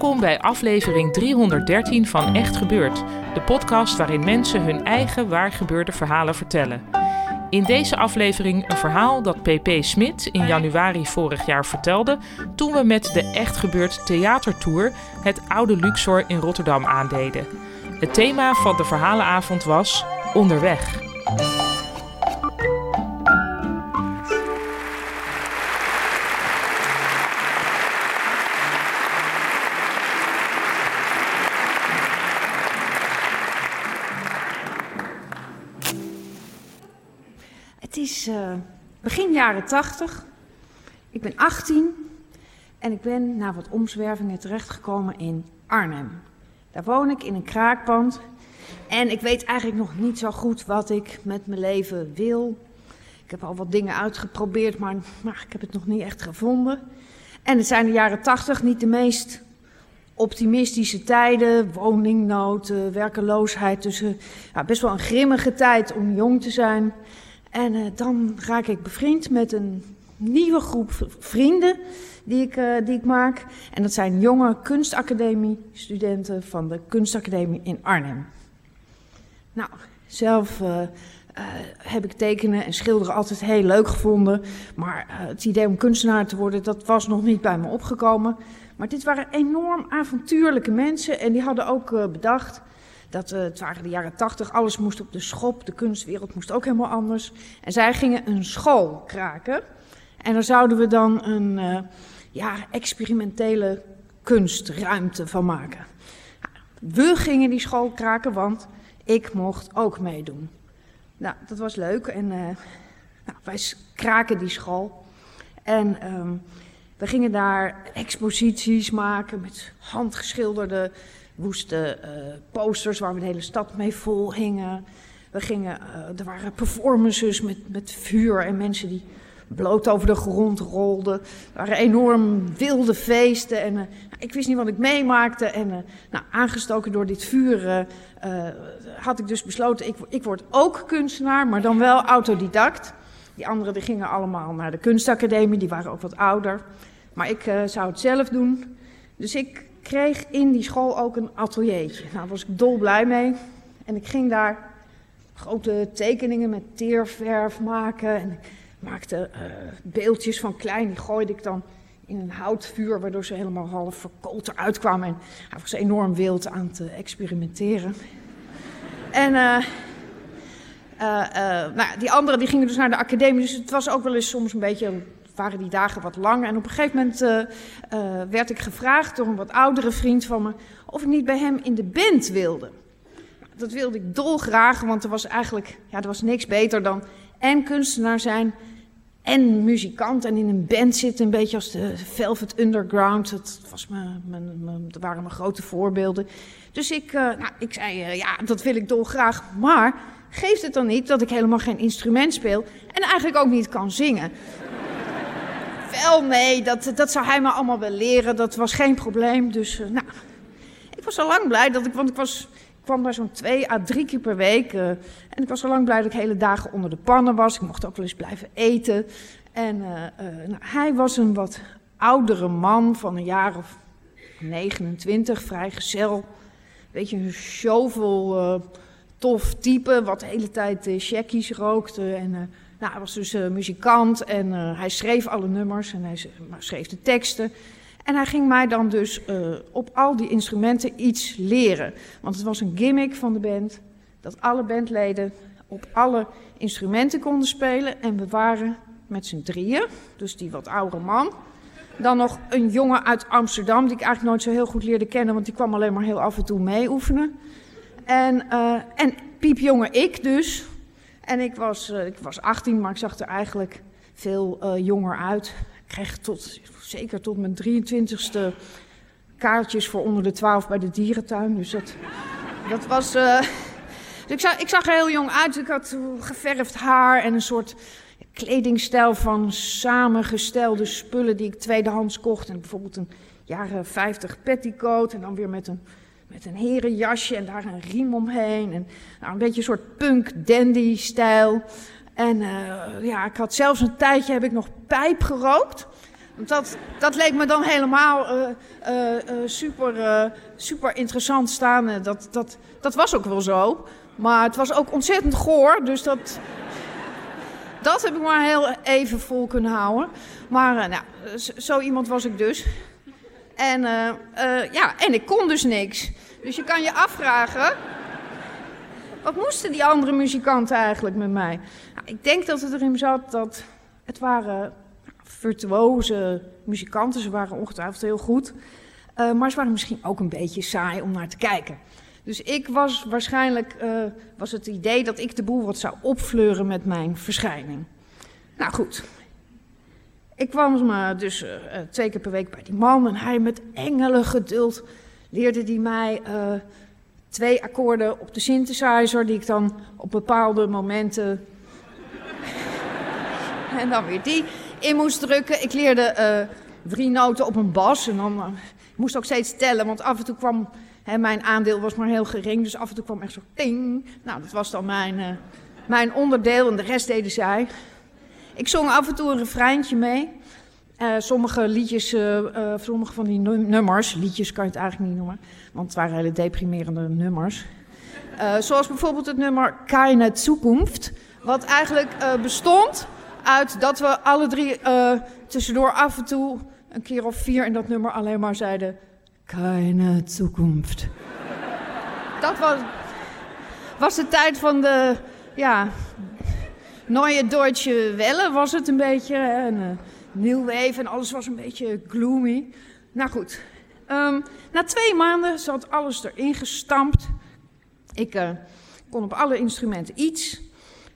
Welkom bij aflevering 313 van Echt Gebeurd, de podcast waarin mensen hun eigen waargebeurde verhalen vertellen. In deze aflevering een verhaal dat PP Smit in januari vorig jaar vertelde toen we met de Echt Gebeurd Theatertour het oude Luxor in Rotterdam aandeden. Het thema van de verhalenavond was Onderweg. Begin jaren 80. Ik ben 18 en ik ben na wat omzwervingen terechtgekomen in Arnhem. Daar woon ik in een kraakpand en ik weet eigenlijk nog niet zo goed wat ik met mijn leven wil. Ik heb al wat dingen uitgeprobeerd, maar, maar ik heb het nog niet echt gevonden. En het zijn de jaren 80 niet de meest optimistische tijden, woningnood, eh, werkeloosheid. Dus eh, ja, best wel een grimmige tijd om jong te zijn. En uh, dan raak ik bevriend met een nieuwe groep vrienden die ik, uh, die ik maak. En dat zijn jonge kunstacademie-studenten van de Kunstacademie in Arnhem. Nou, zelf uh, heb ik tekenen en schilderen altijd heel leuk gevonden. Maar het idee om kunstenaar te worden, dat was nog niet bij me opgekomen. Maar dit waren enorm avontuurlijke mensen en die hadden ook bedacht dat, uh, het waren de jaren tachtig, alles moest op de schop, de kunstwereld moest ook helemaal anders. En zij gingen een school kraken. En daar zouden we dan een uh, ja, experimentele kunstruimte van maken. We gingen die school kraken, want ik mocht ook meedoen. Nou, dat was leuk en uh, nou, wij kraken die school. En um, we gingen daar exposities maken met handgeschilderde woeste uh, posters waar we de hele stad mee vol hingen. We gingen, uh, er waren performances met, met vuur en mensen die bloot over de grond rolden. Er waren enorm wilde feesten en uh, ik wist niet wat ik meemaakte. En nou, aangestoken door dit vuur had ik dus besloten, ik, ik word ook kunstenaar, maar dan wel autodidact. Die anderen die gingen allemaal naar de kunstacademie, die waren ook wat ouder. Maar ik zou het zelf doen. Dus ik kreeg in die school ook een ateliertje. Nou, daar was ik dolblij mee. En ik ging daar grote tekeningen met teerverf maken. En ik maakte uh, beeldjes van klein, die gooide ik dan in een houtvuur, waardoor ze helemaal half verkoold eruit kwamen. En hij was enorm wild aan te experimenteren. en uh, nou, die anderen die gingen dus naar de academie, dus het was ook wel eens soms een beetje waren die dagen wat lang. En op een gegeven moment uh, uh, werd ik gevraagd door een wat oudere vriend van me of ik niet bij hem in de band wilde. Dat wilde ik dolgraag, want er was eigenlijk ja, er was niks beter dan en kunstenaar zijn en muzikant. En in een band zitten, een beetje als de Velvet Underground. Dat, was mijn, mijn, dat waren mijn grote voorbeelden. Dus ik, uh, nou, ik zei, ja, dat wil ik dolgraag. Maar geeft het dan niet dat ik helemaal geen instrument speel en eigenlijk ook niet kan zingen? Wel, nee, dat, dat zou hij me allemaal wel leren. Dat was geen probleem. Dus, uh, nou, ik was al lang blij dat ik, want ik was, kwam daar zo'n twee à drie keer per week. Uh, en ik was al lang blij dat ik hele dagen onder de pannen was. Ik mocht ook wel eens blijven eten. En uh, nou, hij was een wat oudere man van een jaar of 29, vrijgezel. Beetje een shovel, tof type, wat de hele tijd checkies rookte en... Nou, hij was dus uh, muzikant en uh, hij schreef alle nummers en hij schreef de teksten. En hij ging mij dan dus uh, op al die instrumenten iets leren. Want het was een gimmick van de band dat alle bandleden op alle instrumenten konden spelen. En we waren met z'n drieën, dus die wat oudere man. Dan nog een jongen uit Amsterdam, die ik eigenlijk nooit zo heel goed leerde kennen, want die kwam alleen maar heel af en toe mee oefenen. En, uh, en piepjonge ik dus. En ik was, uh, ik was 18, maar ik zag er eigenlijk veel uh, jonger uit. Ik kreeg tot, zeker tot mijn 23ste kaartjes voor onder de 12 bij de dierentuin. Dus dat, dat was. Dus ik, zag, ik zag er heel jong uit. Ik had geverfd haar en een soort kledingstijl van samengestelde spullen die ik tweedehands kocht. En bijvoorbeeld een jaren 50 petticoat en dan weer met een, met een herenjasje en daar een riem omheen. En nou, een beetje een soort punk dandy stijl. En uh, ja, ik had zelfs een tijdje heb ik nog pijp gerookt. Dat, dat leek me dan helemaal uh, uh, super, super interessant staan. Dat, dat, dat was ook wel zo. Maar het was ook ontzettend goor, dus dat, dat heb ik maar heel even vol kunnen houden. Maar nou, zo iemand was ik dus. En, uh, uh, ja, en ik kon dus niks. Dus je kan je afvragen. Wat moesten die andere muzikanten eigenlijk met mij? Nou, ik denk dat het erin zat dat het waren virtuoze muzikanten. Ze waren ongetwijfeld heel goed. Uh, maar ze waren misschien ook een beetje saai om naar te kijken. Dus ik was waarschijnlijk was het idee dat ik de boel wat zou opfleuren met mijn verschijning. Nou goed, ik kwam dus uh, twee keer per week bij die man en hij met engelen geduld leerde die mij uh, twee akkoorden op de synthesizer die ik dan op bepaalde momenten en dan weer die in moest drukken. Ik leerde drie noten op een bas en dan ik moest ook steeds tellen, want af en toe kwam hè, mijn aandeel was maar heel gering, dus af en toe kwam echt zo ting. Nou, dat was dan mijn, mijn onderdeel en de rest deden zij. Ik zong af en toe een refreintje mee. Uh, sommige liedjes, uh, uh, sommige van die nummers, liedjes kan je het eigenlijk niet noemen, want het waren hele deprimerende nummers. zoals bijvoorbeeld het nummer Keine Zukunft, wat eigenlijk bestond uit dat we alle drie tussendoor af en toe een keer of vier in dat nummer alleen maar zeiden: Keine Zukunft. dat was, was de tijd van de, ja, Neue Deutsche Welle was het een beetje. En, New Wave en alles was een beetje gloomy. Nou goed, um, na twee maanden zat alles erin gestampt. Ik uh, kon op alle instrumenten iets.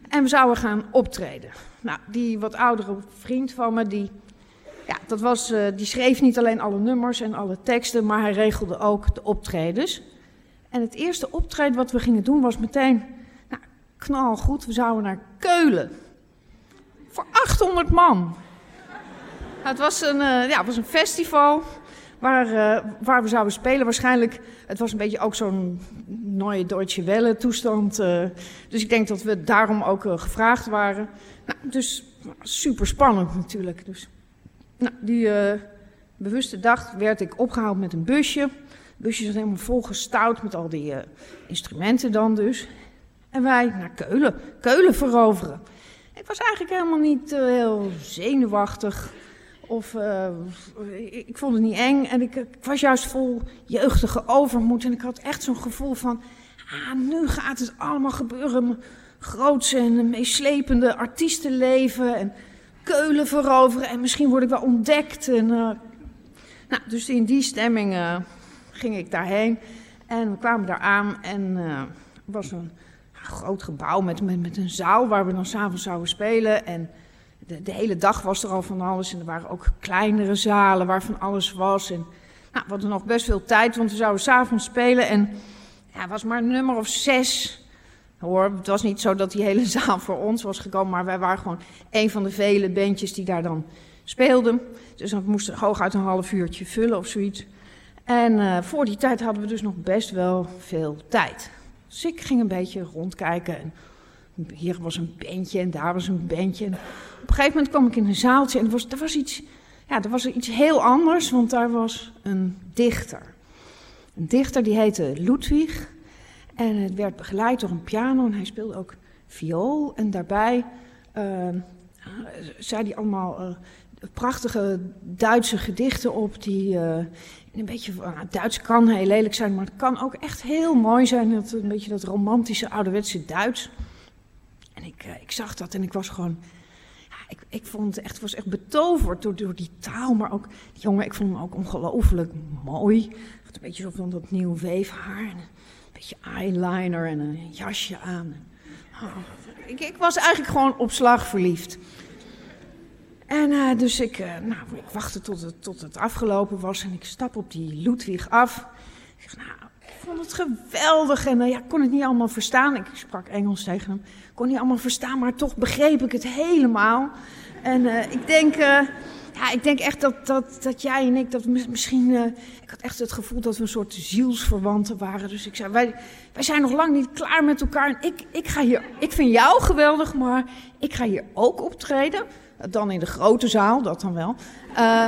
En we zouden gaan optreden. Nou, die wat oudere vriend van me, die, ja, dat was, uh, die schreef niet alleen alle nummers en alle teksten, maar hij regelde ook de optredens. En het eerste optreden wat we gingen doen was meteen knalgoed. We zouden naar Keulen. Voor 800 man. Het was een, uh, ja, het was een festival waar, uh, waar we zouden spelen. Waarschijnlijk, het was een beetje ook zo'n Neue Deutsche Welle toestand. Uh, dus ik denk dat we daarom ook gevraagd waren. Nou, dus super spannend natuurlijk. Dus, nou, die bewuste dag werd ik opgehaald met een busje. Het busje zat helemaal volgestouwd met al die instrumenten dan dus. En wij naar Keulen, Keulen veroveren. Ik was eigenlijk helemaal niet heel zenuwachtig. Of uh, ik vond het niet eng en ik, was juist vol jeugdige overmoed. En ik had echt zo'n gevoel van, ah, nu gaat het allemaal gebeuren. Grootse en meeslepende artiestenleven en keulen veroveren. En misschien word ik wel ontdekt. En, uh, nou, dus in die stemming ging ik daarheen. En we kwamen daar aan en was een groot gebouw met, met, met een zaal waar we dan s'avonds zouden spelen. En de, de, hele dag was er al van alles. En er waren ook kleinere zalen waar van alles was. En nou, we hadden nog best veel tijd, want we zouden s'avonds spelen. En ja, was maar nummer of zes. Hoor, het was niet zo dat die hele zaal voor ons was gekomen, maar wij waren gewoon een van de vele bandjes die daar dan speelden. Dus we moesten hooguit een half uurtje vullen of zoiets. En uh, voor die tijd hadden we dus nog best wel veel tijd. Dus ik ging een beetje rondkijken. En hier was een bandje en daar was een bandje. Op een gegeven moment kwam ik in een zaaltje en er was, er was, iets, ja, er was iets heel anders, want daar was een dichter. Een dichter die heette Ludwig en het werd begeleid door een piano en hij speelde ook viool. En daarbij uh, zei hij allemaal uh, prachtige Duitse gedichten op die uh, een beetje, uh, Duits kan heel lelijk zijn, maar het kan ook echt heel mooi zijn. Dat, een beetje dat romantische ouderwetse Duits. En ik, ik zag dat en ik was gewoon ik, ik vond het echt, was echt betoverd door, door die taal, maar ook, die jongen, ik vond hem ook ongelooflijk mooi. Had een beetje zo van dat nieuw weefhaar, en een beetje eyeliner en een jasje aan. Oh, ik, ik, was eigenlijk gewoon op slag verliefd. En uh, dus ik, uh, nou, wachtte tot het, tot het afgelopen was en ik stap op die Ludwig af. Ik zeg, nou, vond het geweldig en uh, ja, ik kon het niet allemaal verstaan. Ik sprak Engels tegen hem. Ik kon niet allemaal verstaan, maar toch begreep ik het helemaal. En ik denk, ja, ik denk echt dat, dat, dat jij en ik, dat misschien, ik had echt het gevoel dat we een soort zielsverwanten waren. Dus ik zei, wij, wij zijn nog lang niet klaar met elkaar. En ik, ik ga hier, ik vind jou geweldig, maar ik ga hier ook optreden. Dan in de grote zaal, dat dan wel. Uh,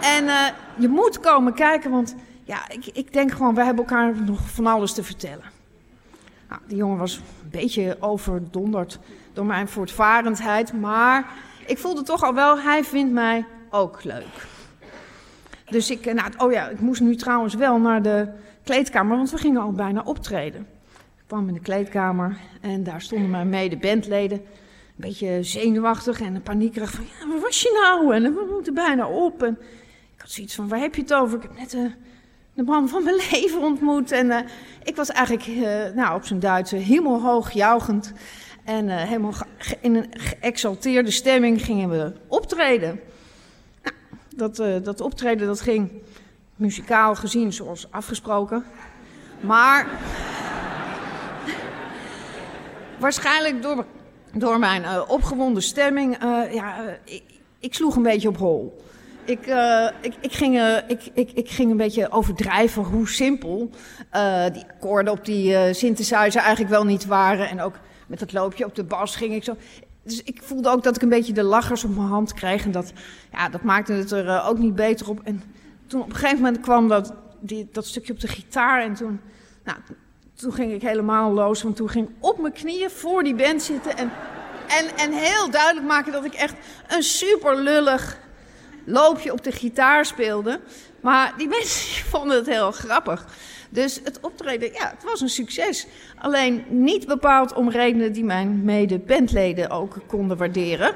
en uh, je moet komen kijken, want ja, ik, ik denk gewoon, we hebben elkaar nog van alles te vertellen. Nou, die jongen was een beetje overdonderd door mijn voortvarendheid, maar ik voelde toch al wel, hij vindt mij ook leuk. Dus ik, nou, oh ja, ik moest nu trouwens wel naar de kleedkamer, want we gingen al bijna optreden. Ik kwam in de kleedkamer en daar stonden mijn mede-bandleden beetje zenuwachtig en paniekerig van, ja, waar was je nou? En we moeten bijna op. En ik had zoiets van, waar heb je het over? Ik heb net uh, de man van mijn leven ontmoet. En uh, ik was eigenlijk uh, nou, op zijn Duits hemelhoog jouwend. En helemaal in een geëxalteerde stemming gingen we optreden. Nou, dat, dat optreden dat ging muzikaal gezien zoals afgesproken. Maar waarschijnlijk door door mijn uh, opgewonden stemming, uh, ja, uh, ik, ik, sloeg een beetje op hol. Ik, ik, ik, ging, ik, ik ging een beetje overdrijven hoe simpel die akkoorden op die synthesizer eigenlijk wel niet waren. En ook met dat loopje op de bas ging ik zo. Dus ik voelde ook dat ik een beetje de lachers op mijn hand kreeg. En dat, ja, dat maakte het er ook niet beter op. En toen op een gegeven moment kwam dat, die, dat stukje op de gitaar. En toen, nou, toen ging ik helemaal los, want toen ging ik op mijn knieën voor die band zitten en, en, en heel duidelijk maken dat ik echt een super lullig loopje op de gitaar speelde. Maar die mensen vonden het heel grappig. Dus het optreden, ja, het was een succes. Alleen niet bepaald om redenen die mijn mede-bandleden ook konden waarderen.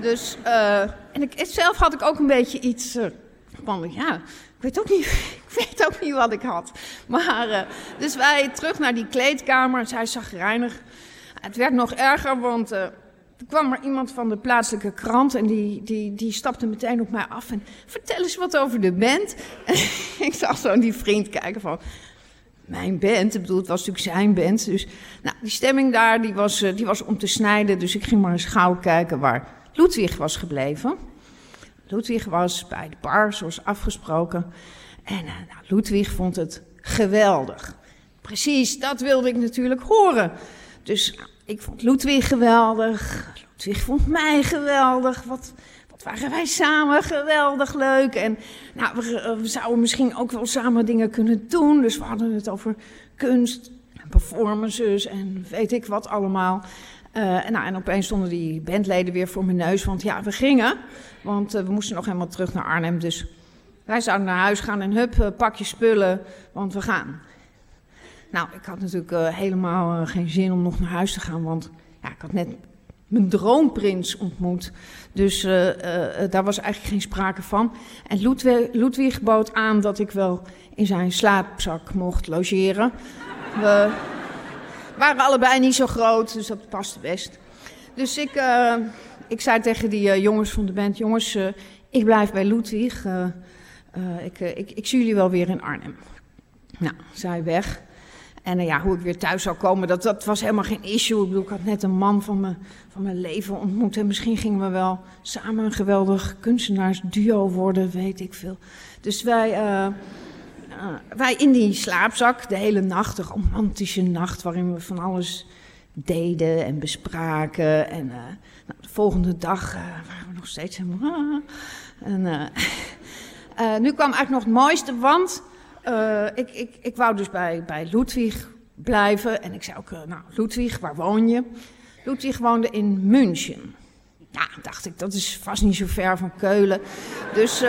Dus, uh, en ik, zelf had ik ook een beetje iets uh, van, ja, ik weet ook niet, ik weet ook niet wat ik had. Maar, uh, dus wij terug naar die kleedkamer. Zij zag reinig. Het werd nog erger, want uh, er kwam er iemand van de plaatselijke krant en die, die, die stapte meteen op mij af en vertel eens wat over de band. ik zag zo die vriend kijken van, mijn band, ik bedoel, het was natuurlijk zijn band. Dus nou, die stemming daar, die was, uh, die was om te snijden. Dus ik ging maar eens gauw kijken waar Ludwig was gebleven. Ludwig was bij de bar, zoals afgesproken. En uh, nou, Ludwig vond het geweldig. Precies, dat wilde ik natuurlijk horen. Dus nou, ik vond Ludwig geweldig. Ludwig vond mij geweldig. Wat, wat waren wij samen geweldig leuk. En nou, we, eh, we, zouden misschien ook wel samen dingen kunnen doen. Dus we hadden het over kunst en performances en weet ik wat allemaal. En, nou, en opeens stonden die bandleden weer voor mijn neus. Want ja, we gingen. Want uh, we moesten nog helemaal terug naar Arnhem. Dus wij zouden naar huis gaan en hup, uh, pak je spullen, want we gaan. Nou, ik had natuurlijk helemaal geen zin om nog naar huis te gaan. Want ja, ik had net mijn droomprins ontmoet. Dus daar was eigenlijk geen sprake van. En Ludwig, Ludwig bood aan dat ik wel in zijn slaapzak mocht logeren. We waren allebei niet zo groot, dus dat paste best. Dus ik, uh, ik zei tegen die uh, jongens van de band: Jongens, uh, ik blijf bij Ludwig. ik, ik, ik zie jullie wel weer in Arnhem. Nou, zij weg. En ja, hoe ik weer thuis zou komen, dat, dat was helemaal geen issue. Ik bedoel, ik had net een man van, me, van mijn leven ontmoet. En misschien gingen we wel samen een geweldig kunstenaarsduo worden, weet ik veel. Dus wij wij in die slaapzak de hele nacht, een romantische nacht waarin we van alles deden en bespraken. En uh, nou, de volgende dag uh, waren we nog steeds helemaal. En, nu kwam eigenlijk nog het mooiste, want ik, ik, ik wou dus bij, bij Ludwig blijven. En ik zei ook, nou Ludwig, waar woon je? Ludwig woonde in München. Ja, dacht ik, dat is vast niet zo ver van Keulen. Dus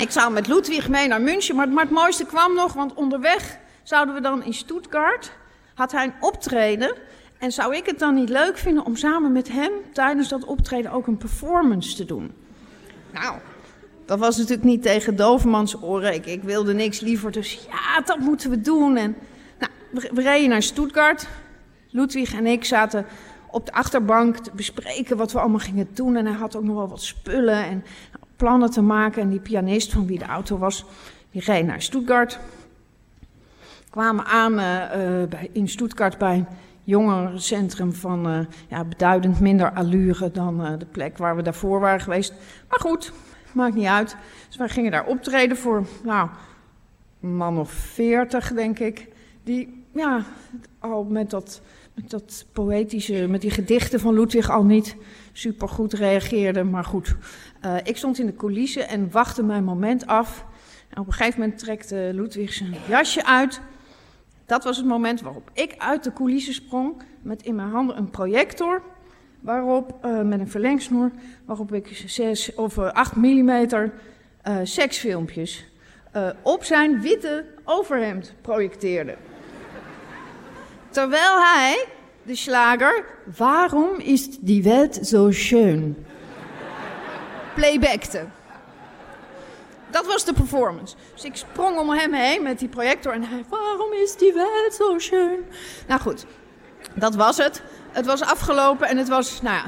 ik zou met Ludwig mee naar München, maar, maar, het mooiste kwam nog, want onderweg zouden we dan in Stuttgart, had hij een optreden. En zou ik het dan niet leuk vinden om samen met hem tijdens dat optreden ook een performance te doen? Nou, dat was natuurlijk niet tegen Dovermans oren. Ik, wilde niks liever, dus ja, dat moeten we doen. En we, we reden naar Stuttgart. Ludwig en ik zaten op de achterbank te bespreken wat we allemaal gingen doen. En hij had ook nog wel wat spullen en plannen te maken. En die pianist van wie de auto was, die reed naar Stuttgart. Kwamen aan eh, eh, bij, in Stuttgart bij een jongerencentrum van eh, ja, beduidend minder allure dan de plek waar we daarvoor waren geweest. Maar goed, maakt niet uit. Dus wij gingen daar optreden voor, nou, een man of veertig, denk ik. Die, ja, al met dat, dat poëtische, met die gedichten van Ludwig al niet super goed reageerden. Maar goed, eh, ik stond in de coulissen en wachtte mijn moment af. En op een gegeven moment trekte Ludwig zijn jasje uit. Dat was het moment waarop ik uit de coulissen sprong met in mijn handen een projector. Waarop, eh, met een verlengsnoer, waarop ik zes of eh, acht millimeter eh, seksfilmpjes eh, op zijn witte overhemd projecteerde. Terwijl hij, de slager, waarom is die welt zo schön? Playbackte. Dat was de performance. Dus ik sprong om hem heen met die projector en hij, waarom is die welt zo schön? Nou goed, dat was het. Het was afgelopen en het was, nou ja,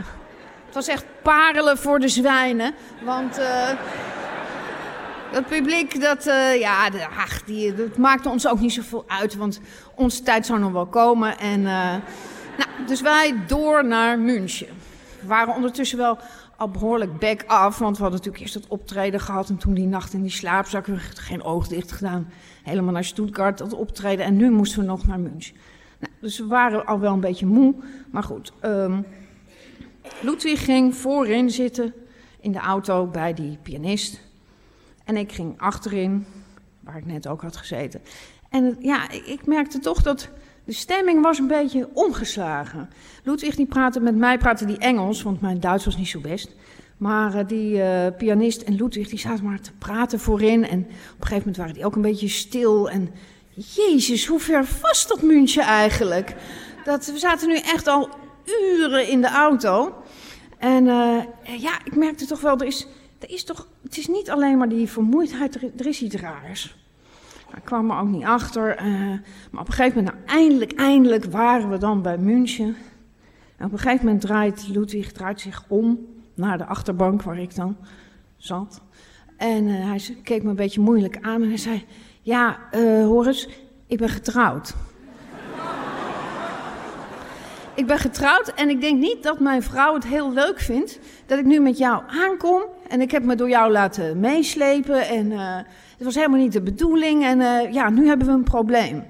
het was echt parelen voor de zwijnen. Want eh het publiek, dat, eh, ja, ach, dat maakte ons ook niet zoveel uit. Want onze tijd zou nog wel komen. En, eh, nou, dus wij door naar München. We waren ondertussen wel al behoorlijk back af. Want we hadden natuurlijk eerst dat optreden gehad. En toen die nacht in die slaapzak, we geen oog dicht gedaan. Helemaal naar Stuttgart, dat optreden. En nu moesten we nog naar München. Nou, dus we waren al wel een beetje moe. Maar goed, ehm Ludwig ging voorin zitten in de auto bij die pianist. En ik ging achterin, waar ik net ook had gezeten. En ja, ik, ik merkte toch dat de stemming was een beetje omgeslagen. Ludwig die praatte met mij, praatte die Engels, want mijn Duits was niet zo best. Maar eh, die eh, pianist en Ludwig die zaten maar te praten voorin. En op een gegeven moment waren die ook een beetje stil. En jezus, hoe ver was dat München eigenlijk? Dat, we zaten nu echt al uren in de auto. En eh, ja, ik merkte toch wel, er is, er is toch, het is niet alleen maar die vermoeidheid, er, is iets raars. Nou, Ik kwam er ook niet achter. eh, maar op een gegeven moment, nou, eindelijk, eindelijk waren we dan bij München. En op een gegeven moment draait Ludwig draait zich om naar de achterbank waar ik dan zat. En eh, hij keek me een beetje moeilijk aan en hij zei: Ja, eh Horace, ik ben getrouwd. Ik ben getrouwd en ik denk niet dat mijn vrouw het heel leuk vindt dat ik nu met jou aankom. En ik heb me door jou laten meeslepen en eh, het was helemaal niet de bedoeling. En eh, ja, nu hebben we een probleem.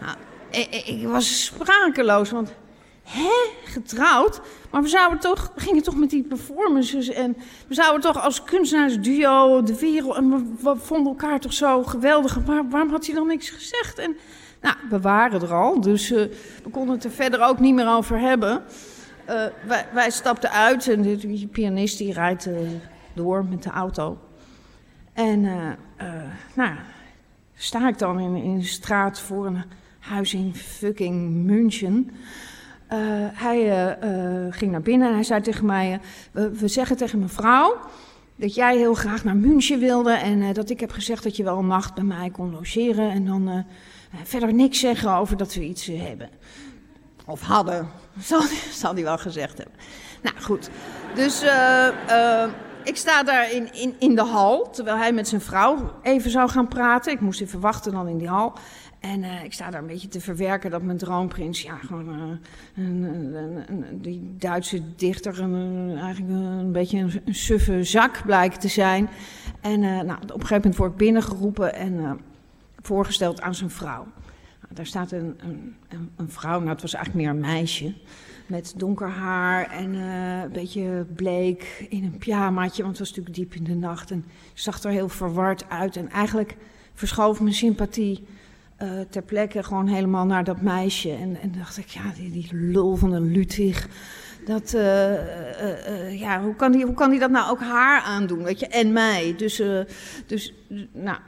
Nou, ik, was sprakeloos, want hè, getrouwd? Maar we zouden toch, gingen toch met die performances en we zouden toch als kunstenaarsduo de wereld, en we, vonden elkaar toch zo geweldig. Waarom had hij dan niks gezegd? En nou, we waren er al, dus eh, we konden het er verder ook niet meer over hebben. Eh, wij, wij stapten uit en die, die pianist die rijdt eh, door met de auto. En nou, sta ik dan in, in de straat voor een huis in fucking München. Hij ging naar binnen en hij zei tegen mij: we, zeggen tegen mevrouw dat jij heel graag naar München wilde. En dat ik heb gezegd dat je wel een nacht bij mij kon logeren. En dan verder niks zeggen over dat we iets eh, hebben. Of hadden. Zal, zal hij wel gezegd hebben. Nou goed. Dus eh, eh, ik sta daar in, in, in de hal. Terwijl hij met zijn vrouw even zou gaan praten. Ik moest even wachten dan in die hal. En eh, ik sta daar een beetje te verwerken dat mijn droomprins, ja, gewoon eh, een, een, een- die Duitse dichter, eigenlijk een beetje een, suffe zak blijkt te zijn. En eh, nou, op een gegeven moment word ik binnengeroepen en eh, voorgesteld aan zijn vrouw. Nou, daar staat een, een, een, vrouw, nou het was eigenlijk meer een meisje, met donker haar en eh, een beetje bleek in een pyjamaatje, want het was natuurlijk diep in de nacht. En zag er heel verward uit en eigenlijk verschoof mijn sympathie eh, ter plekke gewoon helemaal naar dat meisje. En, en dacht ik, ja, die, lul van een Ludwig. Dat, eh, ja, hoe kan, die, hoe kan die dat nou ook haar aandoen, weet je, en mij. Dus, dus nou,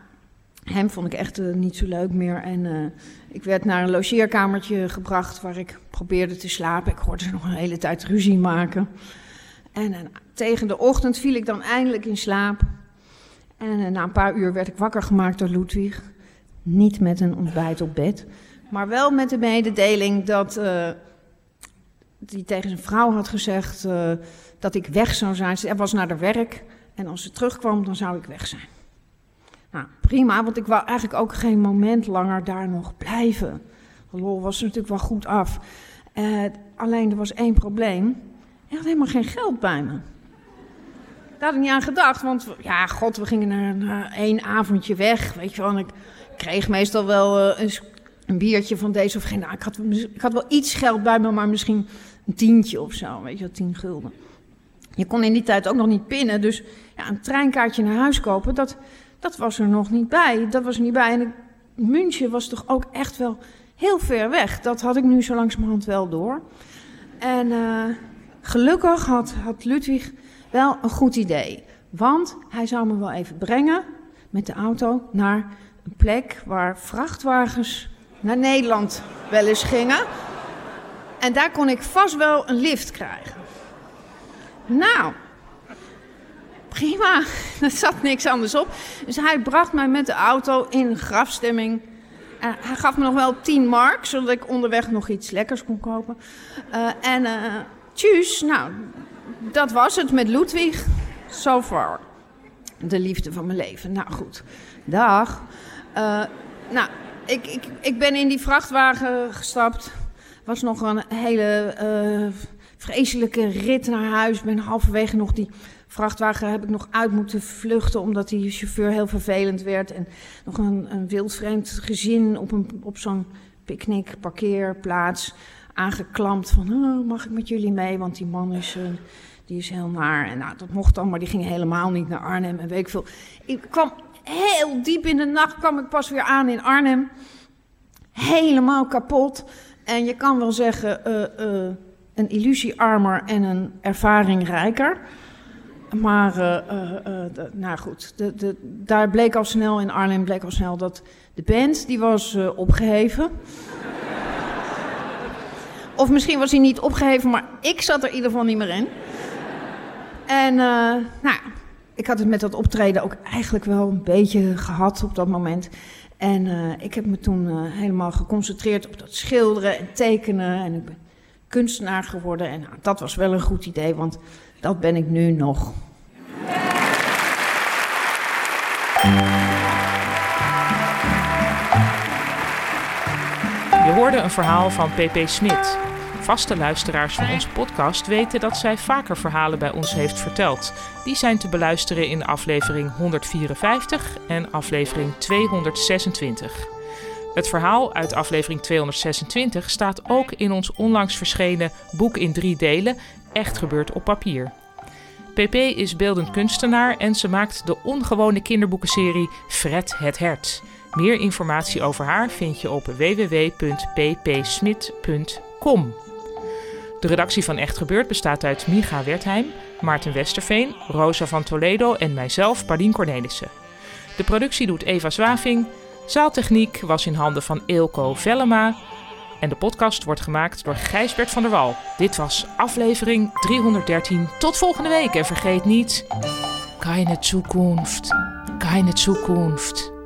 hem vond ik echt eh, niet zo leuk meer. En eh, ik werd naar een logeerkamertje gebracht waar ik probeerde te slapen. Ik hoorde ze nog een hele tijd ruzie maken. En eh, tegen de ochtend viel ik dan eindelijk in slaap. En na een paar uur werd ik wakker gemaakt door Ludwig. niet met een ontbijt op bed. Maar wel met de mededeling dat hij tegen zijn vrouw had gezegd dat ik weg zou zijn. Ze was naar de werk en als ze terugkwam, dan zou ik weg zijn. Nou, prima, want ik wou eigenlijk ook geen moment langer daar nog blijven. Lol was natuurlijk wel goed af. Uh, alleen er was één probleem. Ik had helemaal geen geld bij me. Daar had ik niet aan gedacht, want ja, god, we gingen naar, naar één avondje weg. Weet je wel, en ik kreeg meestal wel uh, een, een, biertje van deze of geen. Nou, ik, had, ik had wel iets geld bij me, maar misschien een tientje of zo, weet je wel, tien gulden. Je kon in die tijd ook nog niet pinnen, dus ja, een treinkaartje naar huis kopen, dat, dat was er nog niet bij. Dat was er niet bij. En München was toch ook echt wel heel ver weg. Dat had ik nu zo langzamerhand wel door. En uh, gelukkig had, had Ludwig wel een goed idee. Want hij zou me wel even brengen met de auto naar een plek waar vrachtwagens naar Nederland wel eens gingen. En daar kon ik vast wel een lift krijgen. Nou, prima. Er zat niks anders op. Dus hij bracht mij met de auto in grafstemming. Hij gaf me nog wel 10 mark, zodat ik onderweg nog iets lekkers kon kopen. Uh, en uh, tjus, nou, dat was het met Ludwig. So far. De liefde van mijn leven. Nou goed, dag. nou, ik, ik, ik ben in die vrachtwagen gestapt. was nog een hele vreselijke rit naar huis. Ben halverwege nog die vrachtwagen heb ik nog uit moeten vluchten omdat die chauffeur heel vervelend werd. En nog een, een wildvreemd gezin op, een, op zo'n picknick parkeerplaats aangeklampt van oh, mag ik met jullie mee, want die man is, uh, die is heel naar. En nou, dat mocht dan, maar die ging helemaal niet naar Arnhem en weet ik veel. Ik kwam heel diep in de nacht, kwam ik pas weer aan in Arnhem. Helemaal kapot. En je kan wel zeggen, uh, uh, een illusiearmer en een ervaring rijker. Maar, uh, uh, uh, nou goed, de, de, daar bleek al snel, in Arnhem bleek al snel dat de band, die was opgeheven. of misschien was hij niet opgeheven, maar ik zat er in ieder geval niet meer in. En, nou ik had het met dat optreden ook eigenlijk wel een beetje gehad op dat moment. En ik heb me toen helemaal geconcentreerd op dat schilderen en tekenen. En ik ben kunstenaar geworden. En dat was wel een goed idee, want dat ben ik nu nog. Je hoorde een verhaal van PP Smit. Vaste luisteraars van onze podcast weten dat zij vaker verhalen bij ons heeft verteld. Die zijn te beluisteren in aflevering 154 en aflevering 226. Het verhaal uit aflevering 226 staat ook in ons onlangs verschenen boek in drie delen, Echt gebeurd op papier. PP is beeldend kunstenaar en ze maakt de ongewone kinderboekenserie Fred het Hert. Meer informatie over haar vind je op www.ppsmit.com. De redactie van Echt Gebeurd bestaat uit Micha Wertheim, Maarten Westerveen, Rosa van Toledo en mijzelf, Pardien Cornelissen. De productie doet Eva Zwaving, Zaaltechniek was in handen van Eelco Vellema. En de podcast wordt gemaakt door Gijsbert van der Wal. Dit was aflevering 313. Tot volgende week en vergeet niet... Keine Zukunft. Keine Zukunft.